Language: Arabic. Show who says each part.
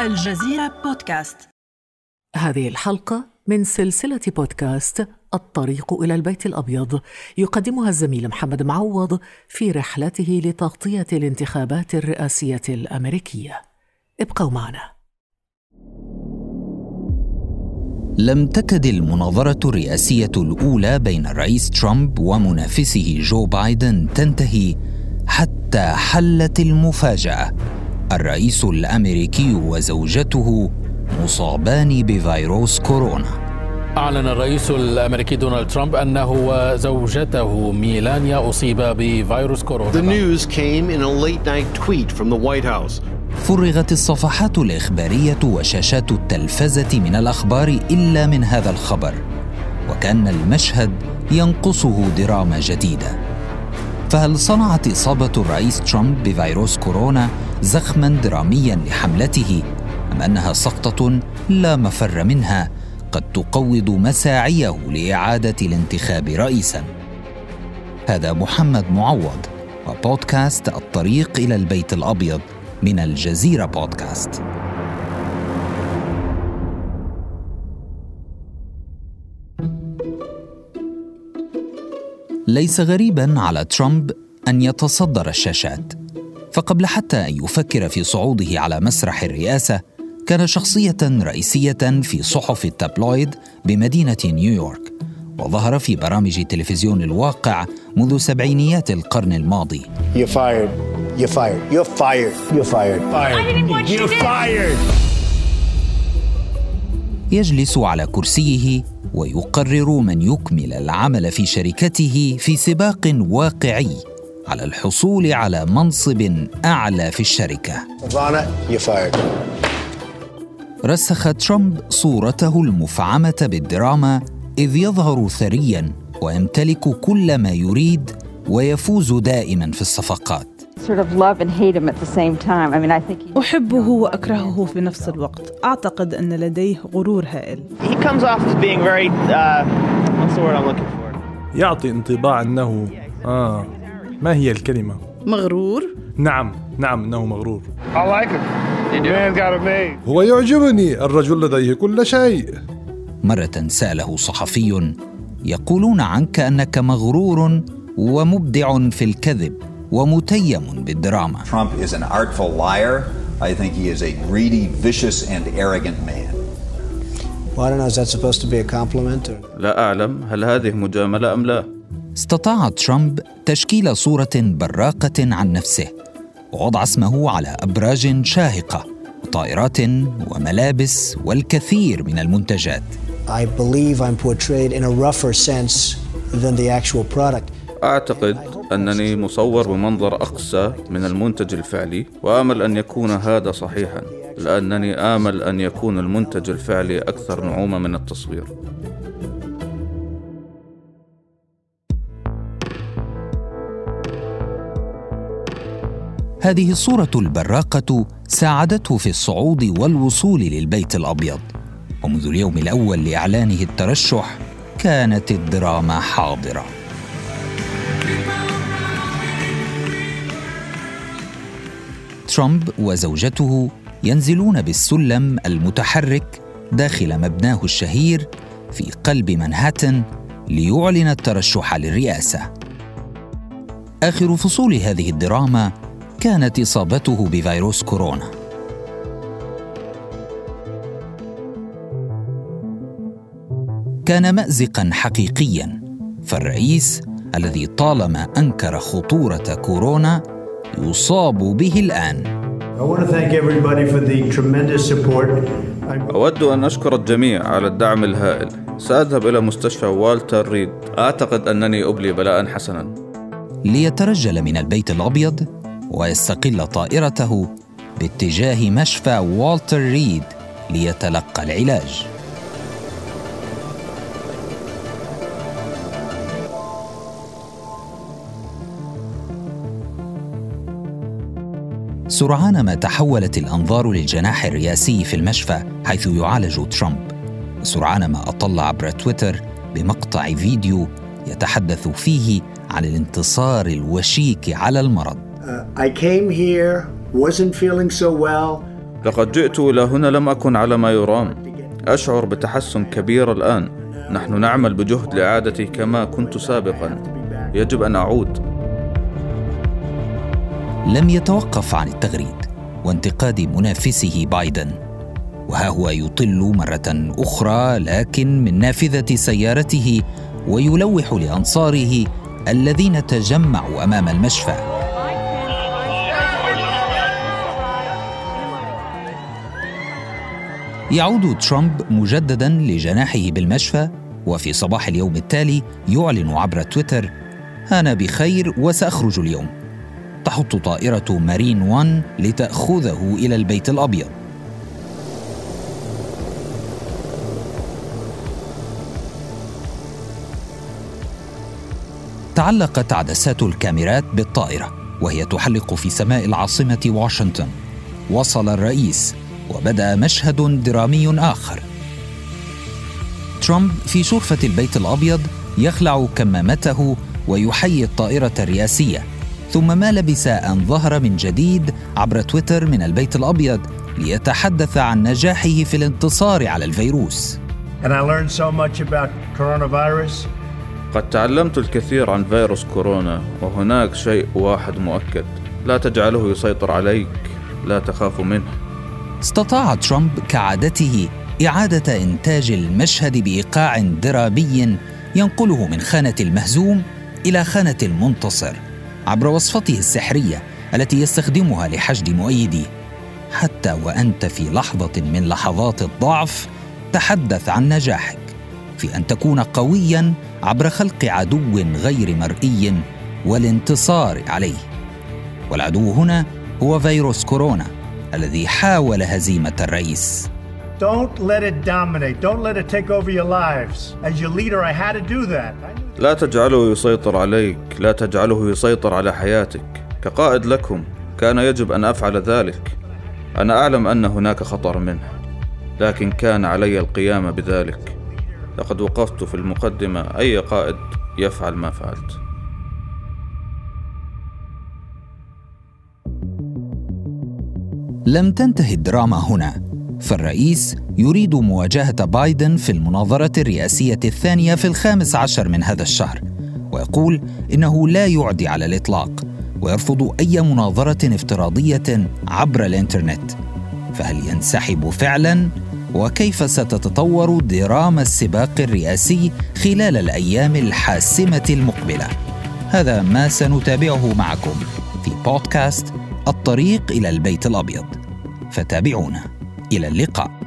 Speaker 1: الجزيرة بودكاست.
Speaker 2: هذه الحلقة من سلسلة بودكاست الطريق إلى البيت الأبيض. يقدمها الزميل محمد معوض في رحلته لتغطية الانتخابات الرئاسية الأمريكية. ابقوا معنا.
Speaker 3: لم تكد المناظرة الرئاسية الأولى بين الرئيس ترامب ومنافسه جو بايدن تنتهي حتى حلت المفاجأة. الرئيس الأمريكي وزوجته مصابان بفيروس كورونا
Speaker 4: أعلن الرئيس الأمريكي دونالد ترامب أنه وزوجته ميلانيا أصيب بفيروس كورونا.
Speaker 5: The news came in a late night tweet from the White House.
Speaker 3: فرغت الصفحات الإخبارية وشاشات التلفزة من الأخبار إلا من هذا الخبر وكأن المشهد ينقصه دراما جديدة فهل صنعت إصابة الرئيس ترامب بفيروس كورونا زخما دراميا لحملته أم أنها سقطة لا مفر منها قد تقوض مساعيه لإعادة الانتخاب رئيسا. هذا محمد معوض وبودكاست الطريق إلى البيت الأبيض من الجزيرة بودكاست. ليس غريبا على ترامب أن يتصدر الشاشات. فقبل حتى أن يفكر في صعوده على مسرح الرئاسة كان شخصية رئيسية في صحف التابلويد بمدينة نيويورك وظهر في برامج تلفزيون الواقع منذ سبعينيات القرن الماضي
Speaker 6: You're fired. You're fired. You're fired. You're fired. Fired. You're fired.
Speaker 3: يجلس على كرسيه ويقرر من يكمل العمل في شركته في سباق واقعي على الحصول على منصب أعلى في
Speaker 6: fired.
Speaker 3: رسخ ترامب صورته المفعمة بالدراما إذ يظهر ثريا ويمتلك كل ما يريد ويفوز دائما في الصفقات.
Speaker 7: أحبه وأكرهه في نفس الوقت. أعتقد أن لديه غرور هائل.
Speaker 8: Uh?
Speaker 9: يعطي انطباع أنه آه. ما هي الكلمة؟
Speaker 7: مغرور
Speaker 9: نعم نعم أنه مغرور
Speaker 6: I like him. Man got it made.
Speaker 10: هو يعجبني الرجل لديه كل شيء
Speaker 3: مرة سأله صحفي يقولون عنك أنك مغرور ومبدع في الكذب ومتيم بالدراما
Speaker 11: Trump is an artful liar. I think he is a greedy, vicious, and arrogant man.
Speaker 6: Well, I don't know. Is that supposed to be a compliment or?
Speaker 12: لا أعلم هل هذه مجاملة أم لا؟
Speaker 3: استطاع ترامب تشكيل صورة براقة عن نفسه ووضع اسمه على أبراج شاهقة وطائرات وملابس والكثير من المنتجات
Speaker 6: I believe I'm portrayed in a rougher sense than the actual product.
Speaker 12: أعتقد أنني مصور بمنظر أقسى من المنتج الفعلي وآمل أن يكون هذا صحيحا لأنني آمل أن يكون المنتج الفعلي أكثر نعومة من التصوير
Speaker 3: هذه الصورة البراقة ساعدته في الصعود والوصول للبيت الأبيض ومنذ اليوم الأول لإعلانه الترشح كانت الدراما حاضرة. ترامب وزوجته ينزلون بالسلم المتحرك داخل مبناه الشهير في قلب منهاتن ليعلن الترشح للرئاسة. آخر فصول هذه الدراما كانت إصابته بفيروس كورونا. كان مازقا حقيقيا فالرئيس الذي طالما أنكر خطورة كورونا يصاب به
Speaker 13: الآن.
Speaker 12: أود أن أشكر الجميع على الدعم الهائل. سأذهب إلى مستشفى والتر ريد. أعتقد أنني أبلي بلاء حسنا.
Speaker 3: ليترجل من البيت الأبيض ويستقل طائرته باتجاه مشفى والتر ريد ليتلقى العلاج. سرعان ما تحولت الأنظار للجناح الرئاسي في المشفى حيث يعالج ترامب. وسرعان ما أطل عبر تويتر بمقطع فيديو يتحدث فيه عن الانتصار الوشيك على المرض.
Speaker 13: I came here, wasn't feeling so well.
Speaker 12: لقد جئت إلى هنا لم أكن على ما يرام. أشعر بتحسن كبير الآن. نحن نعمل بجهد لإعادتي كما كنت سابقا. يجب أن أعود.
Speaker 3: لم يتوقف عن التغريد وانتقاد منافسه بايدن. وها هو يطل مرة أخرى لكن من نافذة سيارته ويلوح لأنصاره الذين تجمعوا أمام المشفى. يعود ترامب مجددا لجناحه بالمشفى وفي صباح اليوم التالي يعلن عبر تويتر أنا بخير وسأخرج اليوم تحط طائرة مارين 1 لتأخذه إلى البيت الأبيض. تعلقت عدسات الكاميرات بالطائرة وهي تحلق في سماء العاصمة واشنطن. وصل الرئيس وبدا مشهد درامي آخر ترامب في شرفة البيت الأبيض يخلع كمامته ويحيي الطائرة الرئاسية ثم ما لبث أن ظهر من جديد عبر تويتر من البيت الأبيض ليتحدث عن نجاحه في الانتصار على الفيروس.
Speaker 13: And I learned so much about coronavirus.
Speaker 12: قد تعلمت الكثير عن فيروس كورونا وهناك شيء واحد مؤكد لا تجعله يسيطر عليك لا تخاف منه
Speaker 3: استطاع ترامب كعادته إعادة إنتاج المشهد بإيقاع درامي ينقله من خانة المهزوم إلى خانة المنتصر عبر وصفته السحرية التي يستخدمها لحشد مؤيديه حتى وأنت في لحظة من لحظات الضعف تحدث عن نجاحك في أن تكون قويا عبر خلق عدو غير مرئي والانتصار عليه. والعدو هنا هو فيروس كورونا. الذي حاول هزيمة الرئيس.
Speaker 13: Don't let it dominate. Don't let it take over your lives. As your leader, I had to do that.
Speaker 12: لا تجعله يسيطر عليك. لا تجعله يسيطر على حياتك. كقائد لكم كان يجب أن أفعل ذلك. أنا أعلم أن هناك خطر منه لكن كان علي القيام بذلك. لقد وقفت في المقدمة. أي قائد يفعل ما فعلت.
Speaker 3: لم تنتهي الدراما هنا فالرئيس يريد مواجهة بايدن في المناظرة الرئاسية الثانية في الخامس عشر من هذا الشهر ويقول إنه لا يعدي على الإطلاق ويرفض أي مناظرة افتراضية عبر الإنترنت فهل ينسحب فعلا؟ وكيف ستتطور دراما السباق الرئاسي خلال الأيام الحاسمة المقبلة؟ هذا ما سنتابعه معكم في بودكاست الطريق إلى البيت الأبيض. فتابعونا. إلى اللقاء.